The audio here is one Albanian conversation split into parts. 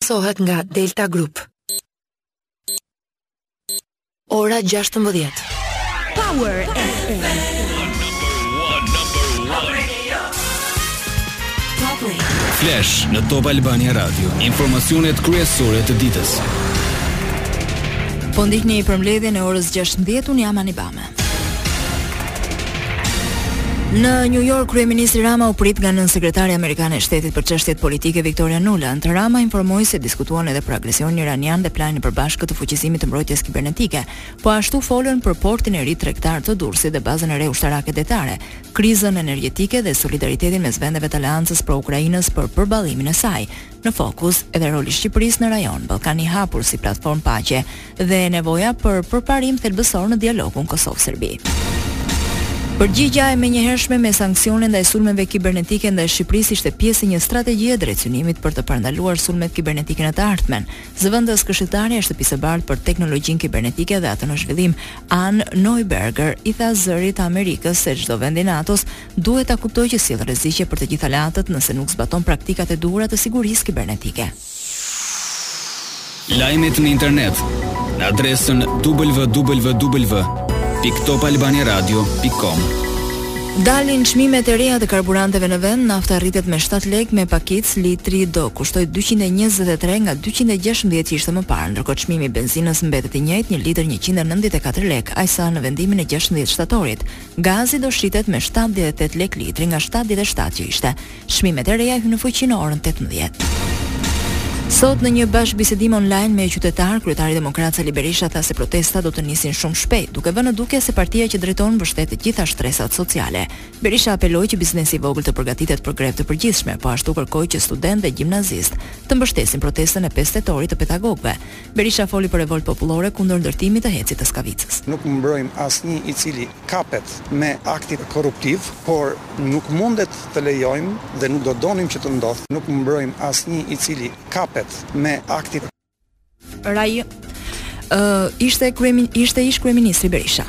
Sohet nga Delta Group. Ora 16. Power FM. Flash në Top Albania Radio. Informacionet kryesore të ditës. Po ndiqni përmbledhjen e orës 16, unë jam Ani Bame. Në New York, kryeministri Rama u prit nga nënsekretarja amerikane e shtetit për çështjet politike Victoria Nuland. Rama informoi se diskutuan edhe për agresionin iranian dhe planin e përbashkët të fuqizimit të mbrojtjes kibernetike. Po ashtu folën për portin e ri tregtar të Durrësit dhe bazën e re ushtarake detare, krizën energjetike dhe solidaritetin mes vendeve të aleancës pro Ukrainës për përballimin e saj. Në fokus edhe roli i Shqipërisë në rajon, Ballkani i hapur si platformë paqe, dhe nevoja për përparim thelbësor në dialogun Kosovë-Serbi. Përgjigja e menjëhershme me sanksione ndaj sulmeve kibernetike ndaj Shqipërisë ishte pjesë e një strategjie drejt synimit për të parandaluar sulmet kibernetike në të ardhmen. Zëvendëskëshilltarja e Shtëpisë së Bardhë për Teknologjinë Kibernetike dhe atë në Zhvillim, Anne Neuberger i tha Zërit të Amerikës se çdo vend i NATO-s duhet ta kuptojë që sjell rreziqe për të gjithë aleatët nëse nuk zbaton praktikat e duhura të sigurisë kibernetike. Lajmet në internet në adresën www.topalbaniaradio.com. Dalin çmimet e reja të karburanteve në vend, nafta rritet me 7 lekë me pakicë, litri do kushtojë 223 nga 216 që ishte më parë, ndërkohë çmimi i benzinës mbetet i njëjtë, një litër 194 lekë, aq sa në vendimin e gjashtëmbëdhjetë shtatorit. Gazi do shitet me shtatëdhjetë e tetë lekë litri nga shtatëdhjetë e shtatë që ishte. Çmimet e reja hyjnë në fuqi në orën 18. Sot në një bashkëbisedim online me qytetarë, kryetari demokrat Sali Berisha tha se protestat do të nisin shumë shpejt, duke vënë në dukje se partia që drejton mbështet të gjitha shtresat sociale. Berisha apeloi që biznesi i vogël të përgatitet për grevë të përgjithshme, po ashtu kërkoi që studentë dhe gjimnazistë të mbështesin protestën e 5 tetorit të pedagogëve. Berisha foli për revoltë popullore kundër ndërtimit të hecit të Skavicës. Nuk mbrojmë asnjë i cili kapet me aktet korruptive, por nuk mundet të lejojmë dhe nuk do donim që të ndodhë, nuk mbrojmë asnjë i cili kapet me aktin. Raj, ë, ishte kryemin, ishte ish kryeministri Berisha.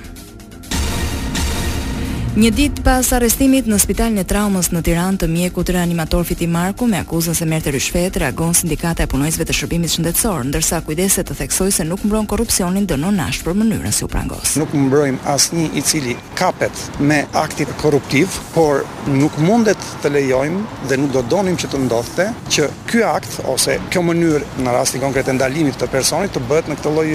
Një ditë pas arrestimit në spitalin e traumës në Tiranë të mjekut reanimator Fitim Marku me akuzën se merrte ryshfet, reagon sindikata e punonjësve të shërbimit shëndetësor, ndërsa kujdeset të theksojë se nuk mbron korrupsionin dënon ashpër mënyrën si u prangos. Nuk mbrojmë asnjë i cili kapet me aktet korruptive, por nuk mundet të lejojmë dhe nuk do donim që të ndodhte që ky akt ose kjo mënyrë në rastin konkret e ndalimit të personit të bëhet në këtë lloj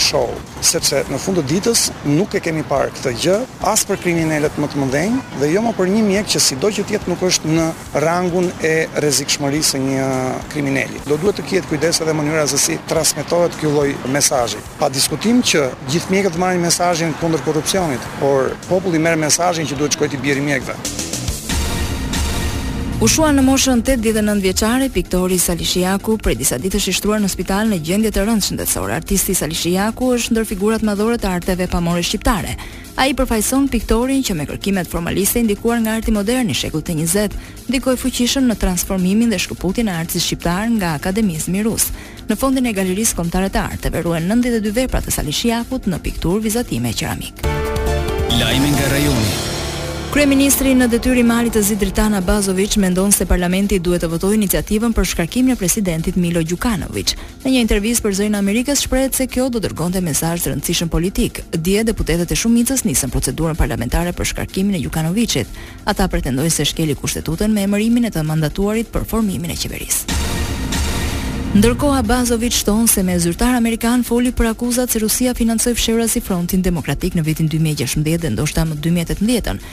show, sepse në fund të ditës nuk e kemi parë këtë gjë as për kriminelët më të mëdhenj dhe jo më për një mjek që sidoqë të jetë nuk është në rangun e rrezikshmërisë së një krimineli. Do duhet të ketë kujdes edhe mënyra se si transmetohet ky lloj mesazhi. Padiskutim që gjithë mjekët marrin mesazhin kundër korrupsionit, por populli merr mesazhin që duhet të shkojë t'i bjeri mjekëve. U shua në moshën tetëdhjetë e nëntë vjeçare piktori Sali Shijaku, prej disa ditësh i shtruar në spital në gjendje të rëndë shëndetësore. Artisti Sali Shijaku është ndër figurat madhore të arteve pamore shqiptare. Ai përfaqëson piktorin që me kërkimet formaliste i ndikuar nga arti modern i shekullit të njëzetë, ndikoi fuqishëm në transformimin dhe shkëputjen e artit shqiptar nga akademizmi rus. Në fondin e Galerisë Kombëtare të Arteve ruhen nëntëdhjetë e dy vepra të Sali Shijakut në pikturë, vizatime e qeramikë. Lajme nga rajoni. Kryeministri në detyrë i Malit të Zi Dritan Abazoviç mendon se parlamenti duhet të votojë iniciativën për shkarkimin e presidentit Milo Gjukanoviç. Në një intervistë për Zërin e Amerikës shprehet se kjo do dërgonte mesazh të rëndësishëm politik. Dje deputetët e shumicës nisën procedurën parlamentare për shkarkimin e Gjukanoviçit. Ata pretendojnë se shkeli Kushtetutën me emërimin e të mandatuarit për formimin e qeverisë. Ndërkohë Abazoviç shton se me zyrtarë amerikanë foli për akuzat se Rusia financoi fshehurazi Frontin Demokratik në vitin dy mijë e gjashtëmbëdhjetë dhe ndoshta më dy mijë e tetëmbëdhjetë-ën,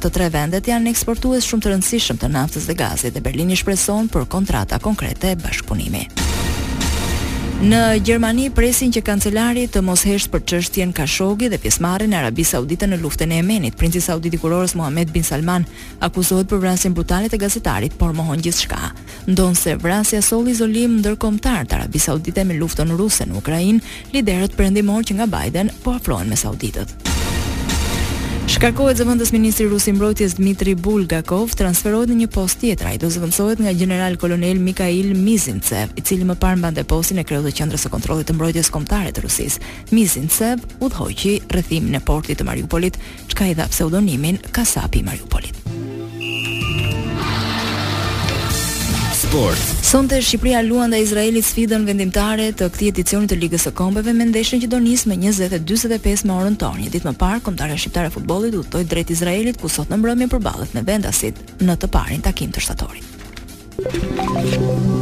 Të tre vendet janë eksportues shumë të rëndësishëm të naftës dhe gazit dhe Berlini shpreson për kontrata konkrete bashkëpunimi. Në Gjermani presin që kancelari të mos heshtë për çështjen Kashoggi dhe pjesëmarrjen e Arabisë Saudite në luftën e Jemenit. Princi saudit i kurorës Mohammed bin Salman akuzohet për vrasjen brutale të gazetarit, por mohon gjithçka. Ndonëse vrasja solli izolim ndërkombëtar të Arabisë Saudite me luftën ruse në Ukrainë, Liderët perëndimorë që nga Biden po afrohen me sauditët. Shkarkohet zëvendësministri rus i mbrojtjes Dmitri Bulgakov, transferohet në një post tjetër. Ai do zëvendësohet nga gjeneral kolonel Mikhail Mizintsev, i cili më parë mbante postin e kreut të Qendrës së Kontrollit të Mbrojtjes Kombëtare të Rusisë. Mizintsev udhëhoqi rrethimin e portit të Mariupolit çka i dha pseudonimin Kasapi i Mariupolit. Sport. Sonte Shqipëria luan ndaj Izraelit sfidën vendimtare të këtij edicioni të Ligës së Kombeve me ndeshjen që do nisë më 20:45 me orën tonë. Një ditë më parë, Kombëtarja Shqiptare e Futbollit udhëtoi drejt Izraelit ku sot në mbrëmje përballet me vendasit në të parin takim të shtatorit.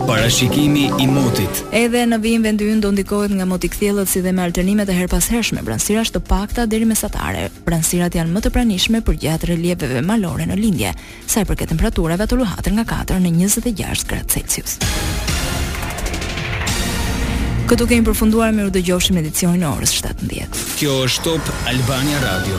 Parashikimi i motit. Edhe në vijim vendi ynë do ndikohet nga mot i kthjellët si dhe me alternime të herëpashershme vranësirash të pakta deri mesatare. Vranësirat janë më të pranishme përgjatë relieveve malore në lindje. Sa i përket temperaturave ato luhaten nga 4 në 26 gradë Celsius. Këtu kemi përfunduar mirudëgjofshim në edicionin e orës 17. Kjo është Top Albania Radio.